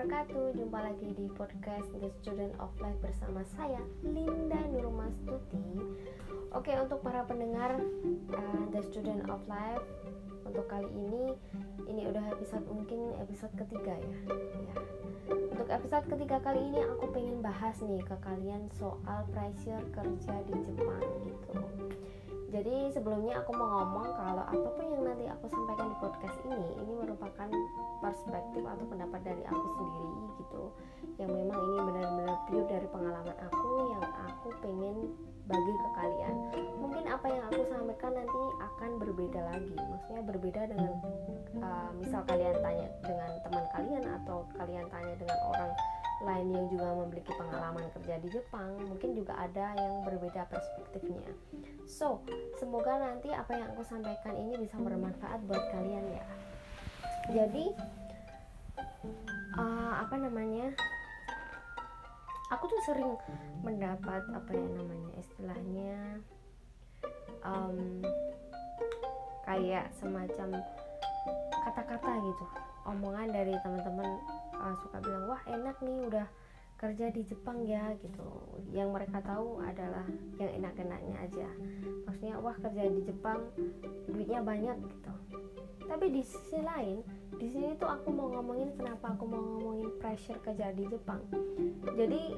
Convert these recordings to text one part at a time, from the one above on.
wabarakatuh. Jumpa lagi di podcast The Student of Life bersama saya Linda Nurmastuti. Oke untuk para pendengar uh, The Student of Life Untuk kali ini Ini udah episode mungkin episode ketiga ya, ya. Untuk episode ketiga kali ini aku pengen bahas nih ke kalian soal pressure kerja di Jepang gitu jadi sebelumnya aku mau ngomong kalau apa pun yang nanti aku sampaikan di podcast ini ini merupakan perspektif atau pendapat dari aku sendiri gitu. Yang memang ini benar-benar pure dari pengalaman aku yang aku pengen bagi ke kalian. Mungkin apa yang aku sampaikan nanti akan berbeda lagi. Maksudnya berbeda dengan uh, misal kalian tanya dengan teman kalian atau kalian tanya dengan orang lain yang juga memiliki pengalaman kerja di Jepang mungkin juga ada yang berbeda perspektifnya. So semoga nanti apa yang aku sampaikan ini bisa bermanfaat buat kalian ya. Jadi uh, apa namanya aku tuh sering mendapat apa ya namanya istilahnya um, kayak semacam kata-kata gitu omongan dari teman-teman uh, suka bilang wah enak nih udah kerja di Jepang ya gitu. Yang mereka tahu adalah yang enak-enaknya aja. Maksudnya wah kerja di Jepang duitnya banyak gitu. Tapi di sisi lain di sini tuh aku mau ngomongin kenapa aku mau ngomongin pressure kerja di Jepang. Jadi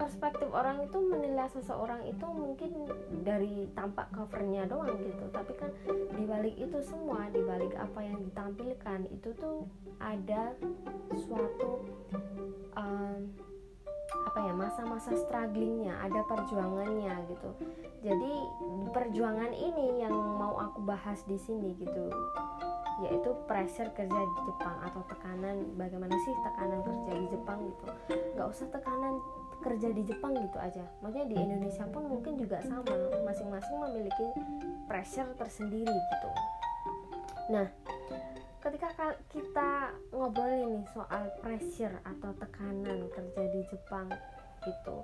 perspektif orang itu menilai seseorang itu mungkin dari tampak covernya doang gitu. Tapi kan dibalik itu semua dibalik apa yang ditampilkan itu tuh ada suatu um, apa ya masa-masa strugglingnya ada perjuangannya gitu. Jadi perjuangan ini yang mau aku bahas di sini gitu yaitu pressure kerja di Jepang atau tekanan bagaimana sih tekanan kerja di Jepang gitu. Nggak usah tekanan kerja di Jepang gitu aja. Maksudnya di Indonesia pun mungkin juga sama masing-masing memiliki pressure tersendiri gitu. Nah ketika kita ngobrolin nih soal pressure atau tekanan kerja di Jepang gitu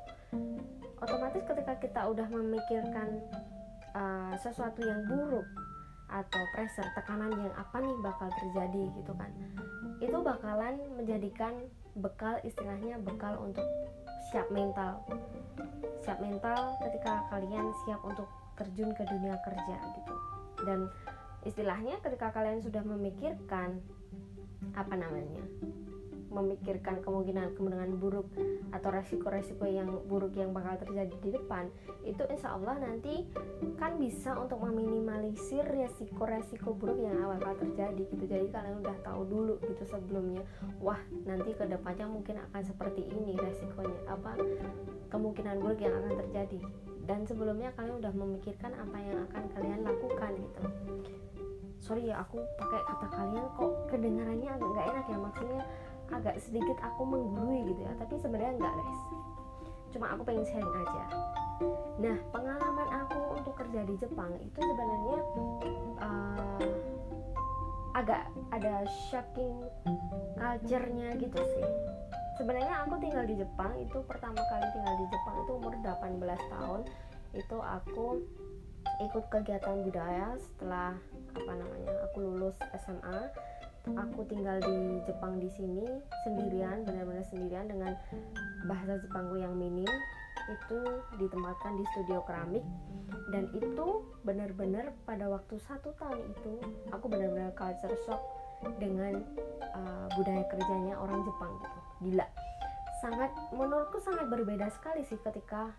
otomatis ketika kita udah memikirkan uh, sesuatu yang buruk atau pressure tekanan yang apa nih bakal terjadi gitu kan itu bakalan menjadikan bekal istilahnya bekal untuk siap mental. Siap mental ketika kalian siap untuk terjun ke dunia kerja gitu. Dan istilahnya ketika kalian sudah memikirkan apa namanya memikirkan kemungkinan-kemungkinan buruk atau resiko-resiko yang buruk yang bakal terjadi di depan itu insya Allah nanti kan bisa untuk meminimalisir resiko-resiko buruk yang bakal terjadi gitu. Jadi kalian udah tahu dulu gitu sebelumnya wah nanti ke depannya mungkin akan seperti ini resikonya apa kemungkinan buruk yang akan terjadi. Dan sebelumnya kalian udah memikirkan apa yang akan kalian lakukan gitu sorry ya aku pakai kata kalian kok kedengarannya agak nggak enak ya. Maksudnya agak sedikit aku menggurui gitu ya. Tapi sebenarnya enggak guys. Cuma aku pengen sharing aja. Nah pengalaman aku untuk kerja di Jepang itu sebenarnya uh, agak ada shocking culture-nya gitu sih. Sebenarnya aku tinggal di Jepang itu pertama kali tinggal di Jepang itu umur 18 tahun. Itu aku ikut kegiatan budaya setelah apa namanya aku lulus SMA aku tinggal di Jepang di sini sendirian benar-benar sendirian dengan bahasa Jepangku yang minim itu ditempatkan di studio keramik. Dan itu benar-benar pada waktu satu tahun itu aku benar-benar culture shock dengan uh, budaya kerjanya orang Jepang gitu. Gila. Sangat menurutku sangat berbeda sekali sih ketika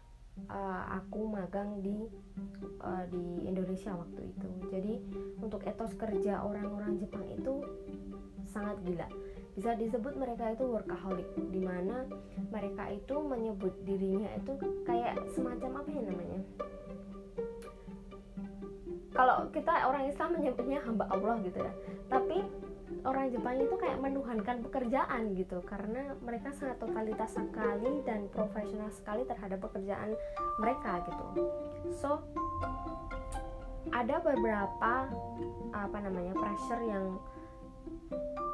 uh, aku magang di uh, di Indonesia waktu itu. Jadi untuk etos kerja orang-orang Jepang itu sangat gila. Bisa disebut mereka itu workaholic, di mana mereka itu menyebut dirinya itu kayak semacam apa ya namanya? Kalau kita orang Islam menyebutnya hamba Allah gitu ya. Tapi orang Jepang itu kayak menuhankan pekerjaan gitu. Karena mereka sangat totalitas sekali dan profesional sekali terhadap pekerjaan mereka gitu. So ada beberapa apa namanya pressure yang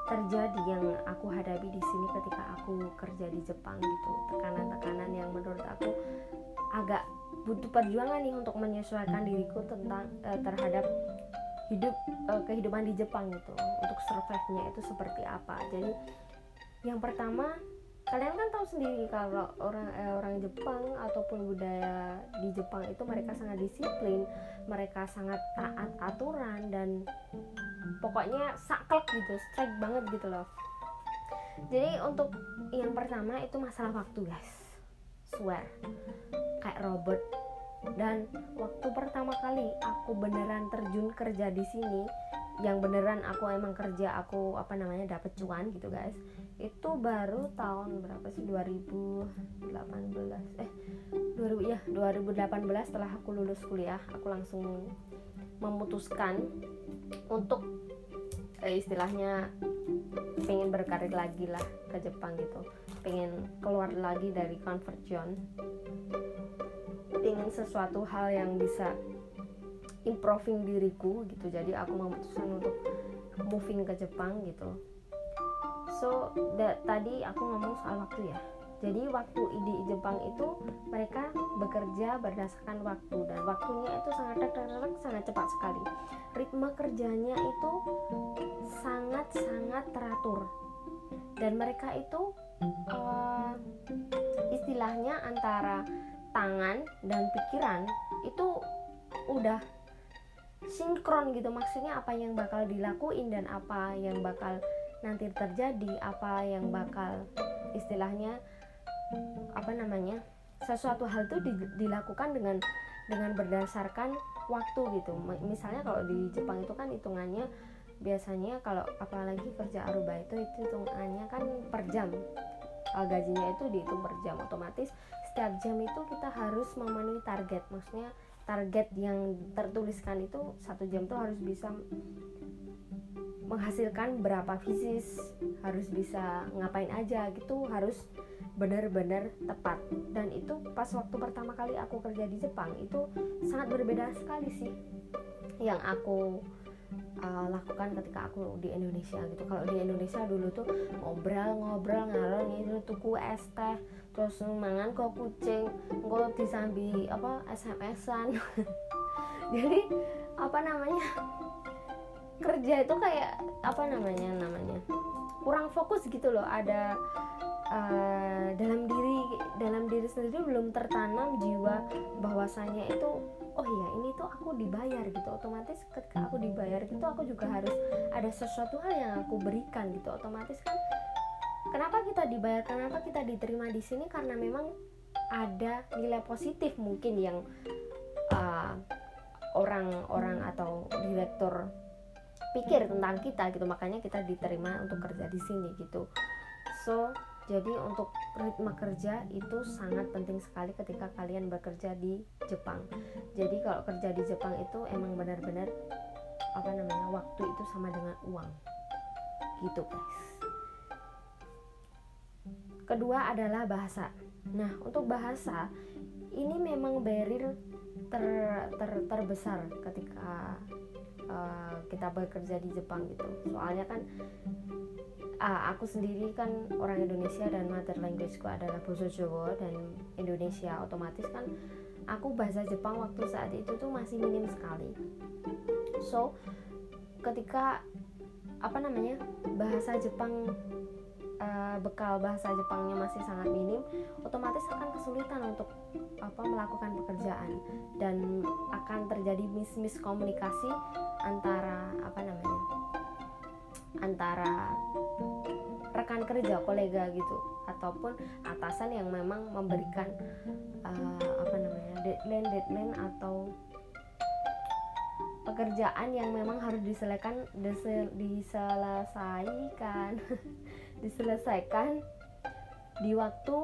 terjadi yang aku hadapi di sini ketika aku kerja di Jepang gitu. Tekanan-tekanan yang menurut aku agak butuh perjuangan nih untuk menyesuaikan diriku tentang eh, terhadap hidup uh, kehidupan di Jepang itu untuk survive-nya itu seperti apa. Jadi yang pertama kalian kan tahu sendiri kalau orang eh, orang Jepang ataupun budaya di Jepang itu mereka sangat disiplin, mereka sangat taat aturan dan pokoknya saklek gitu, strike banget gitu loh. Jadi untuk yang pertama itu masalah waktu guys, swear. Kayak robot dan waktu pertama kali aku beneran terjun kerja di sini yang beneran aku emang kerja aku apa namanya dapat cuan gitu guys itu baru tahun berapa sih? 2018 eh 2000 ya 2018 setelah aku lulus kuliah aku langsung memutuskan untuk eh, istilahnya pengen berkarir lagi lah ke Jepang gitu. Pengen keluar lagi dari comfort zone pengen sesuatu hal yang bisa improving diriku gitu. Jadi aku memutuskan untuk moving ke Jepang gitu. So da, tadi aku ngomong soal waktu ya. Jadi waktu di Jepang itu mereka bekerja berdasarkan waktu dan waktunya itu sangat sangat sangat cepat sekali. Ritme kerjanya itu sangat sangat teratur. Dan mereka itu uh, istilahnya antara tangan dan pikiran itu udah sinkron gitu. Maksudnya apa yang bakal dilakuin dan apa yang bakal nanti terjadi apa yang bakal istilahnya apa namanya sesuatu hal itu dilakukan dengan dengan berdasarkan waktu gitu. Misalnya kalau di Jepang itu kan hitungannya biasanya kalau apalagi kerja aruba itu itu hitungannya kan per jam. Gajinya itu dihitung per jam otomatis setiap jam itu kita harus memenuhi target. Maksudnya target yang tertuliskan itu satu jam tuh harus bisa menghasilkan berapa fisis harus bisa ngapain aja gitu harus benar-benar tepat. Dan itu pas waktu pertama kali aku kerja di Jepang itu sangat berbeda sekali sih yang aku uh, lakukan ketika aku di Indonesia gitu. Kalau di Indonesia dulu tuh ngobrol-ngobrol ngalor gitu tuku es teh terus mangan kok kucing kok disambi apa SMS-an jadi apa namanya kerja itu kayak apa namanya namanya kurang fokus gitu loh. Ada uh, dalam diri dalam diri sendiri belum tertanam jiwa bahwasanya itu oh iya ini tuh aku dibayar gitu. Otomatis ketika aku dibayar gitu aku juga harus ada sesuatu hal yang aku berikan gitu. Otomatis kan kenapa kita dibayar kenapa kita diterima di sini karena memang ada nilai positif mungkin yang orang-orang uh, atau direktur pikir tentang kita gitu makanya kita diterima untuk kerja di sini gitu so jadi untuk ritme kerja itu sangat penting sekali ketika kalian bekerja di Jepang. Jadi kalau kerja di Jepang itu emang benar-benar apa namanya waktu itu sama dengan uang. Gitu guys. Kedua adalah bahasa. Nah untuk bahasa ini memang barrier ter, ter terbesar ketika uh, kita bekerja di Jepang gitu. Soalnya kan uh, aku sendiri kan orang Indonesia dan mother languageku adalah bahasa Jawa dan Indonesia otomatis kan aku bahasa Jepang waktu saat itu tuh masih minim sekali so ketika apa namanya bahasa Jepang uh, bekal bahasa Jepangnya masih sangat minim otomatis akan kesulitan untuk apa melakukan pekerjaan dan akan terjadi mis miskomunikasi antara apa namanya antara rekan kerja kolega gitu ataupun atasan yang memang memberikan uh, apa namanya deadline deadline atau pekerjaan yang memang harus diselesaikan diselesaikan diselesaikan di waktu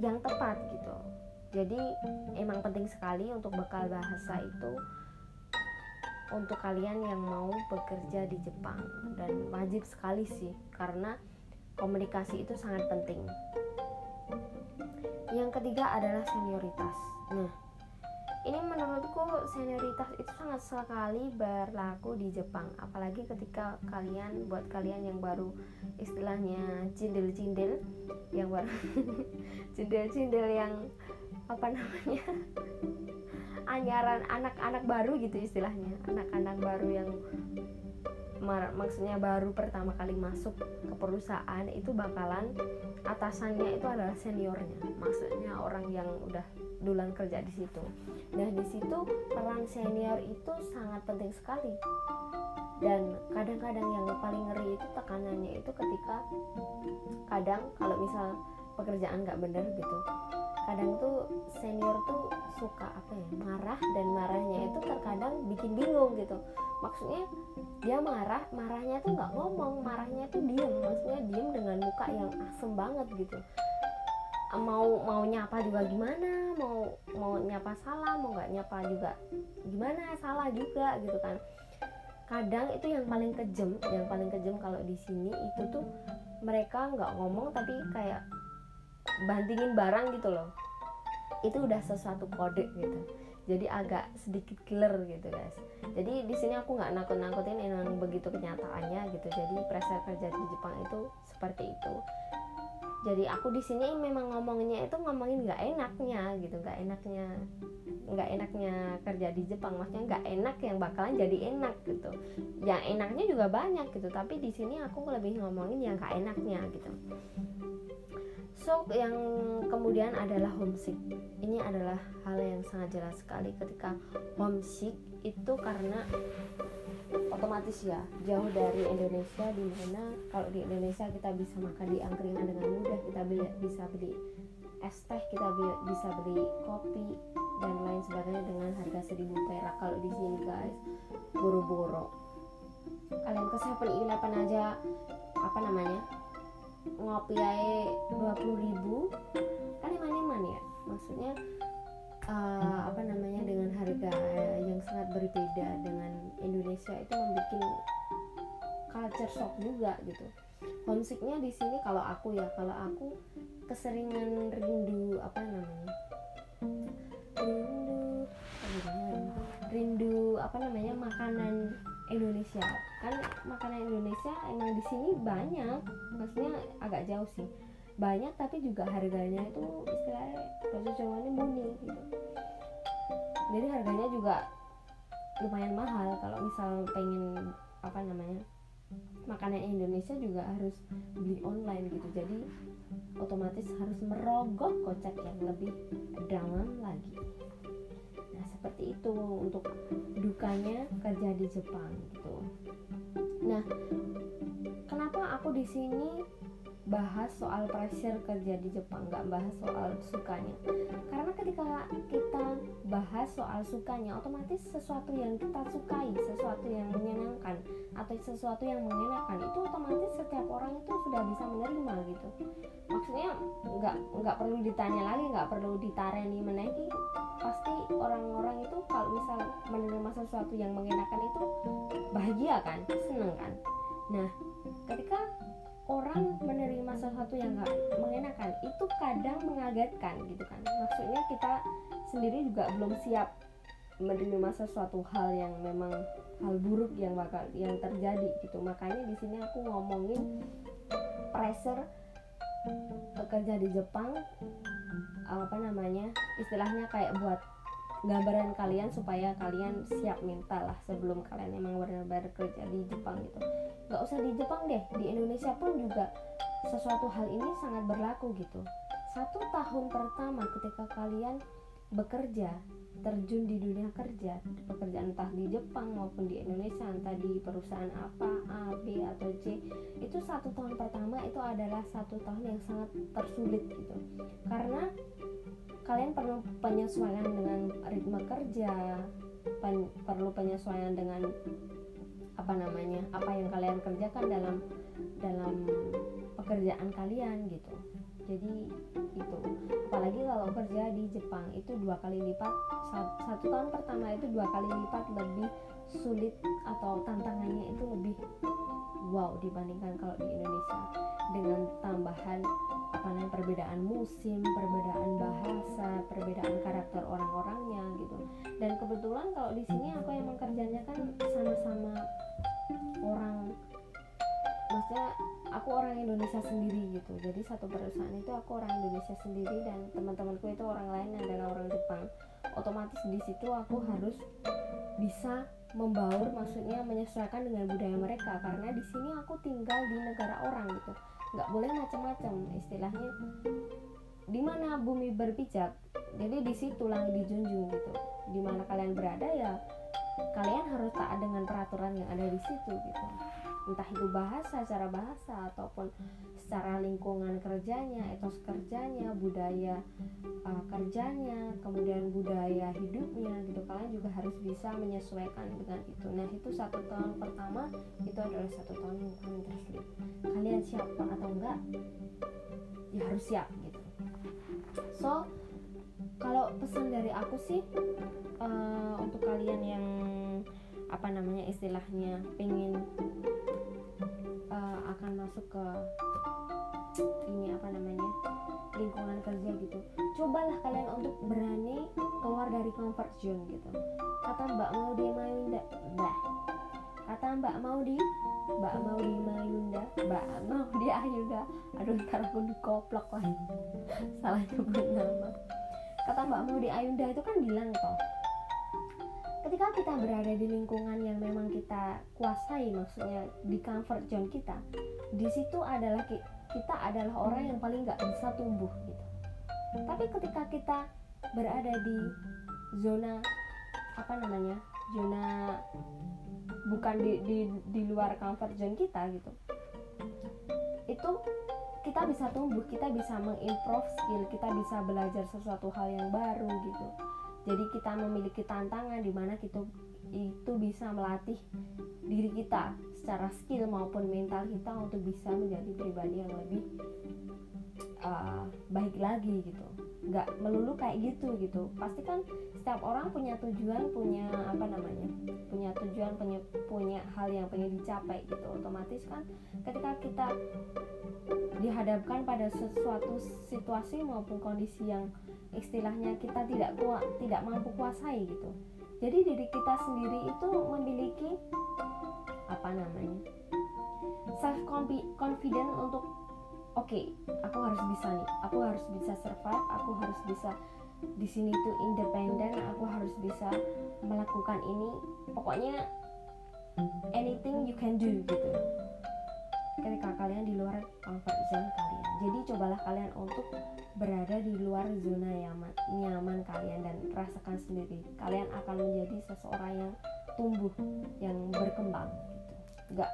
yang tepat gitu jadi emang penting sekali untuk bekal bahasa itu untuk kalian yang mau bekerja di Jepang dan wajib sekali sih karena komunikasi itu sangat penting. Yang ketiga adalah senioritas. Nah, ini menurutku senioritas itu sangat sekali berlaku di Jepang, apalagi ketika kalian buat kalian yang baru istilahnya cindil-cindil yang baru cindil-cindil yang apa namanya anyaran anak-anak baru gitu istilahnya. Anak-anak baru yang maksudnya baru pertama kali masuk ke perusahaan itu bakalan atasannya itu adalah seniornya. Maksudnya orang yang udah duluan kerja di situ. Nah di situ peran senior itu sangat penting sekali. Dan kadang-kadang yang paling ngeri itu tekanannya itu ketika kadang kalau misal pekerjaan nggak bener gitu. Kadang tuh senior tuh suka apa ya marah dan marahnya itu terkadang bikin bingung gitu. Maksudnya dia marah marahnya tuh nggak ngomong marahnya tuh diem. Maksudnya diem dengan muka yang asem banget gitu. Mau mau nyapa juga gimana mau mau nyapa salah mau nggak nyapa juga gimana salah juga gitu kan. Kadang itu yang paling kejam yang paling kejam kalau di sini itu tuh mereka nggak ngomong tapi kayak bantingin barang gitu loh. Itu udah sesuatu kode gitu. Jadi agak sedikit killer gitu guys. Jadi di sini aku nggak nakut-nakutin emang begitu kenyataannya gitu. Jadi pressure kerja di Jepang itu seperti itu. Jadi aku di sini memang ngomongnya itu ngomongin nggak enaknya gitu nggak enaknya nggak enaknya kerja di Jepang. Maksudnya nggak enak yang bakalan jadi enak gitu. Yang enaknya juga banyak gitu tapi di sini aku lebih ngomongin yang nggak enaknya gitu So yang kemudian adalah homesick. Ini adalah hal yang sangat jelas sekali ketika homesick itu karena otomatis ya jauh dari Indonesia di mana kalau di Indonesia kita bisa makan di angkringan dengan mudah kita bisa beli es teh kita bisa beli kopi dan lain sebagainya dengan harga seribu perak kalau di sini guys boro-boro kalian ke 7-Eleven aja apa namanya ngopi aja dua puluh ribu. Kan eman eman ya? Maksudnya uh, apa namanya dengan harga yang sangat berbeda dengan Indonesia itu membuat culture shock juga gitu. Homesicknya di sini kalau aku ya kalau aku keseringan rindu apa namanya rindu rindu apa namanya makanan Indonesia. Kan makanan Indonesia emang di sini banyak. Maksudnya agak jauh sih. Banyak tapi juga harganya itu istilahnya bahasa Jawa ini murni gitu. Jadi harganya juga lumayan mahal. Kalau misal pengen apa namanya makanan Indonesia juga harus beli online gitu. Jadi otomatis harus merogoh kocek yang lebih dalam lagi seperti itu untuk dukanya kerja di Jepang gitu. Nah, kenapa aku di sini bahas soal pressure kerja di Jepang, nggak bahas soal sukanya? Karena ketika kita bahas soal sukanya, otomatis sesuatu yang kita sukai, sesuatu yang menyenangkan atau sesuatu yang mengenakan itu otomatis setiap orang itu sudah bisa menerima gitu. Maksudnya nggak nggak perlu ditanya lagi, nggak perlu ditareni menaiki pasti orang-orang itu kalau misal menerima sesuatu yang mengenakan itu bahagia kan seneng kan nah ketika orang menerima sesuatu yang gak mengenakan itu kadang mengagetkan gitu kan. Maksudnya kita sendiri juga belum siap menerima sesuatu hal yang memang hal buruk yang bakal yang terjadi gitu. Makanya di sini aku ngomongin pressure bekerja di Jepang apa namanya istilahnya kayak buat gambaran kalian supaya kalian siap minta lah sebelum kalian emang benar-benar kerja di Jepang gitu. Nggak usah di Jepang deh di Indonesia pun juga sesuatu hal ini sangat berlaku gitu. Satu tahun pertama ketika kalian bekerja terjun di dunia kerja pekerjaan entah di Jepang maupun di Indonesia entah di perusahaan apa A B atau C itu satu tahun pertama itu adalah satu tahun yang sangat tersulit gitu. Karena kalian perlu penyesuaian dengan ritme kerja pen, perlu penyesuaian dengan apa namanya apa yang kalian kerjakan dalam dalam pekerjaan kalian gitu jadi itu apalagi kalau kerja di Jepang itu dua kali lipat satu tahun pertama itu dua kali lipat lebih sulit atau tantangannya itu lebih wow dibandingkan kalau di Indonesia dengan tambahan apa namanya perbedaan musim, perbedaan bahasa, perbedaan karakter orang-orangnya gitu. Dan kebetulan kalau di sini aku emang kerjanya kan sama-sama orang maksudnya aku orang Indonesia sendiri gitu. Jadi satu perusahaan itu aku orang Indonesia sendiri dan teman-temanku itu orang lain adalah orang Jepang. Otomatis di situ aku harus bisa membaur maksudnya menyesuaikan dengan budaya mereka. Karena di sini aku tinggal di negara orang gitu. Nggak boleh macam-macam istilahnya. Di mana bumi berpijak jadi di situ langit dijunjung gitu. Di mana kalian berada ya kalian harus taat dengan peraturan yang ada di situ gitu entah itu bahasa cara bahasa ataupun secara lingkungan kerjanya etos kerjanya budaya uh, kerjanya kemudian budaya hidupnya gitu kalian juga harus bisa menyesuaikan dengan itu. Nah itu satu tahun pertama itu adalah satu tahun yang kalian terselip. Kalian siap atau enggak ya harus siap gitu. So kalau pesan dari aku sih uh, untuk kalian yang apa namanya istilahnya pengen uh, akan masuk ke ini apa namanya lingkungan kerja gitu. Cobalah kalian untuk berani keluar dari comfort zone gitu. Kata mbak mau Mayunda dah kata mbak mau di mbak mau Mayunda mbak mau di Ayunda. Aduh ntar aku dikoplok lagi. Salah nyebut nama. Kata mbak mau di Ayunda itu kan bilang toh ketika kita berada di lingkungan yang memang kita kuasai maksudnya di comfort zone kita di situ adalah kita adalah orang yang paling nggak bisa tumbuh gitu. Tapi ketika kita berada di zona apa namanya zona bukan di, di di luar comfort zone kita gitu itu kita bisa tumbuh kita bisa mengimprove skill kita bisa belajar sesuatu hal yang baru gitu jadi kita memiliki tantangan di mana kita itu bisa melatih diri kita secara skill maupun mental kita untuk bisa menjadi pribadi yang lebih uh, baik lagi gitu. Nggak melulu kayak gitu gitu. Pasti kan setiap orang punya tujuan punya apa namanya punya tujuan punya punya hal yang pengen dicapai gitu. Otomatis kan ketika kita dihadapkan pada sesuatu situasi maupun kondisi yang istilahnya kita tidak kuat tidak mampu kuasai gitu. Jadi diri kita sendiri itu memiliki apa namanya self confident untuk oke okay, aku harus bisa nih. Aku harus bisa survive aku harus bisa di sini tuh independen aku harus bisa melakukan ini. Pokoknya anything you can do gitu. Ketika kalian di luar comfort zone kalian. Jadi cobalah kalian untuk berada di luar zona nyaman, nyaman kalian dan rasakan sendiri. Kalian akan menjadi seseorang yang tumbuh yang berkembang nggak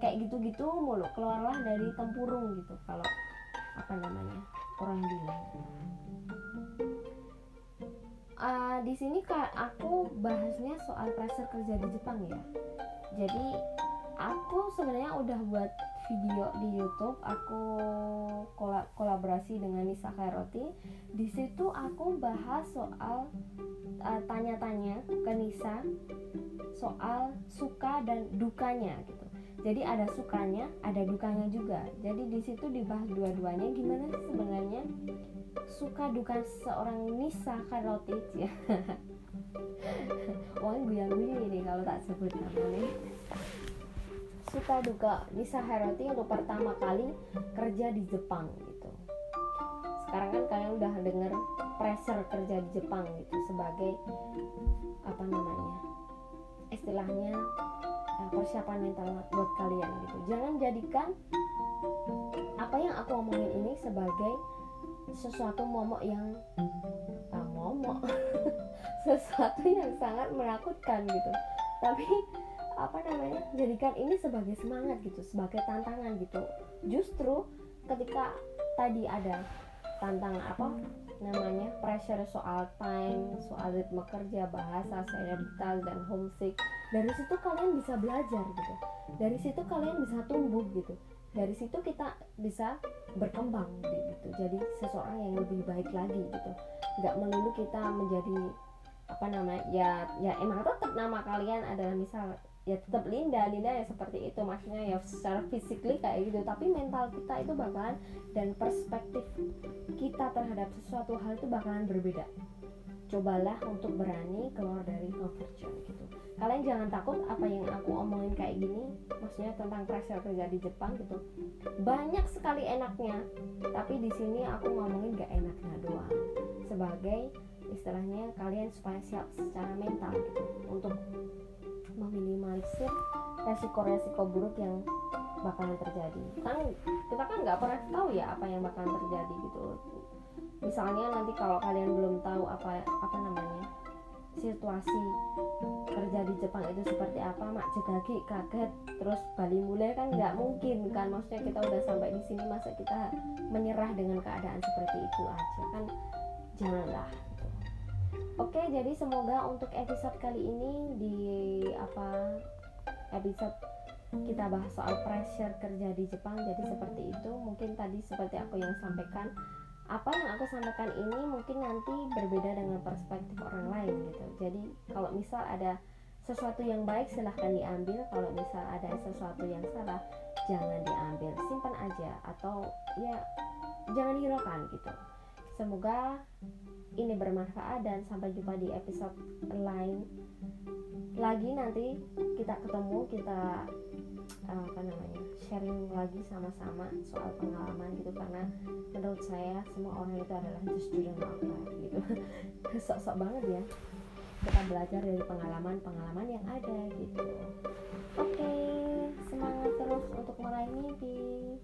kayak gitu-gitu mulu keluarlah dari tempurung gitu kalau apa namanya orang bilang uh, di sini kak aku bahasnya soal pressure kerja di Jepang ya. Jadi aku sebenarnya udah buat video di YouTube aku kolaborasi dengan Nisa Khairoti. Di situ aku bahas soal uh, tanya-tanya ke Nisa soal suka dan dukanya gitu. Jadi ada sukanya ada dukanya juga. Jadi di situ dibahas dua-duanya gimana sih sebenarnya suka duka seorang Nisa Khairoti? Ya Wah, guyang-guyang ini kalau tak sebut namanya suka duka Nisa Heroti untuk pertama kali kerja di Jepang gitu. Sekarang kan kalian udah denger pressure kerja di Jepang gitu sebagai apa namanya istilahnya eh, persiapan mental buat kalian gitu. Jangan jadikan apa yang aku omongin ini sebagai sesuatu momok yang ah, momok. Sesuatu yang sangat menakutkan gitu. Tapi apa namanya jadikan ini sebagai semangat gitu sebagai tantangan gitu. Justru ketika tadi ada tantangan apa namanya pressure soal time soal ritme kerja bahasa senioritas dan homesick dari situ kalian bisa belajar gitu. Dari situ kalian bisa tumbuh gitu. Dari situ kita bisa berkembang gitu. Jadi seseorang yang lebih baik lagi gitu. Nggak melulu kita menjadi apa namanya ya ya emang tetap nama kalian adalah misal ya tetap Linda Linda ya seperti itu. Maksudnya ya secara physically kayak gitu. Tapi mental kita itu bakalan dan perspektif kita terhadap sesuatu hal itu bakalan berbeda. Cobalah untuk berani keluar dari comfort zone gitu. Kalian jangan takut apa yang aku omongin kayak gini maksudnya tentang pressure kerja di Jepang gitu. Banyak sekali enaknya tapi di sini aku ngomongin gak enaknya doang. Sebagai istilahnya kalian supaya siap secara mental gitu. Untuk meminimalisir resiko-resiko buruk yang bakalan terjadi. Kan kita kan nggak pernah tahu ya apa yang bakalan terjadi gitu. Misalnya nanti kalau kalian belum tahu apa apa namanya situasi kerja di Jepang itu seperti apa mak jegagi kaget terus Bali mulai kan nggak mungkin kan. Maksudnya kita udah sampai di sini masa kita menyerah dengan keadaan seperti itu aja? Kan janganlah. Oke jadi semoga untuk episode kali ini di apa episode kita bahas soal pressure kerja di Jepang jadi seperti itu. Mungkin tadi seperti aku yang sampaikan apa yang aku sampaikan ini mungkin nanti berbeda dengan perspektif orang lain gitu. Jadi kalau misal ada sesuatu yang baik silahkan diambil. Kalau misal ada sesuatu yang salah jangan diambil. Simpan aja atau ya jangan hiraukan gitu. Semoga ini bermanfaat dan sampai jumpa di episode lain. Lagi nanti kita ketemu kita uh, apa namanya sharing lagi sama-sama soal pengalaman gitu. Karena menurut saya semua orang itu adalah the student of gitu. Sok-sok banget ya kita belajar dari pengalaman-pengalaman yang ada gitu. Oke semangat terus untuk meraih mimpi.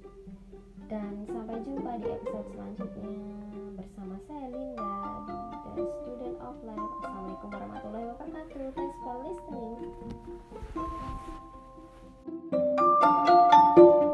Dan sampai jumpa di episode selanjutnya bersama saya Linda the student of life. Assalamualaikum warahmatullahi wabarakatuh. Thanks for listening. thank you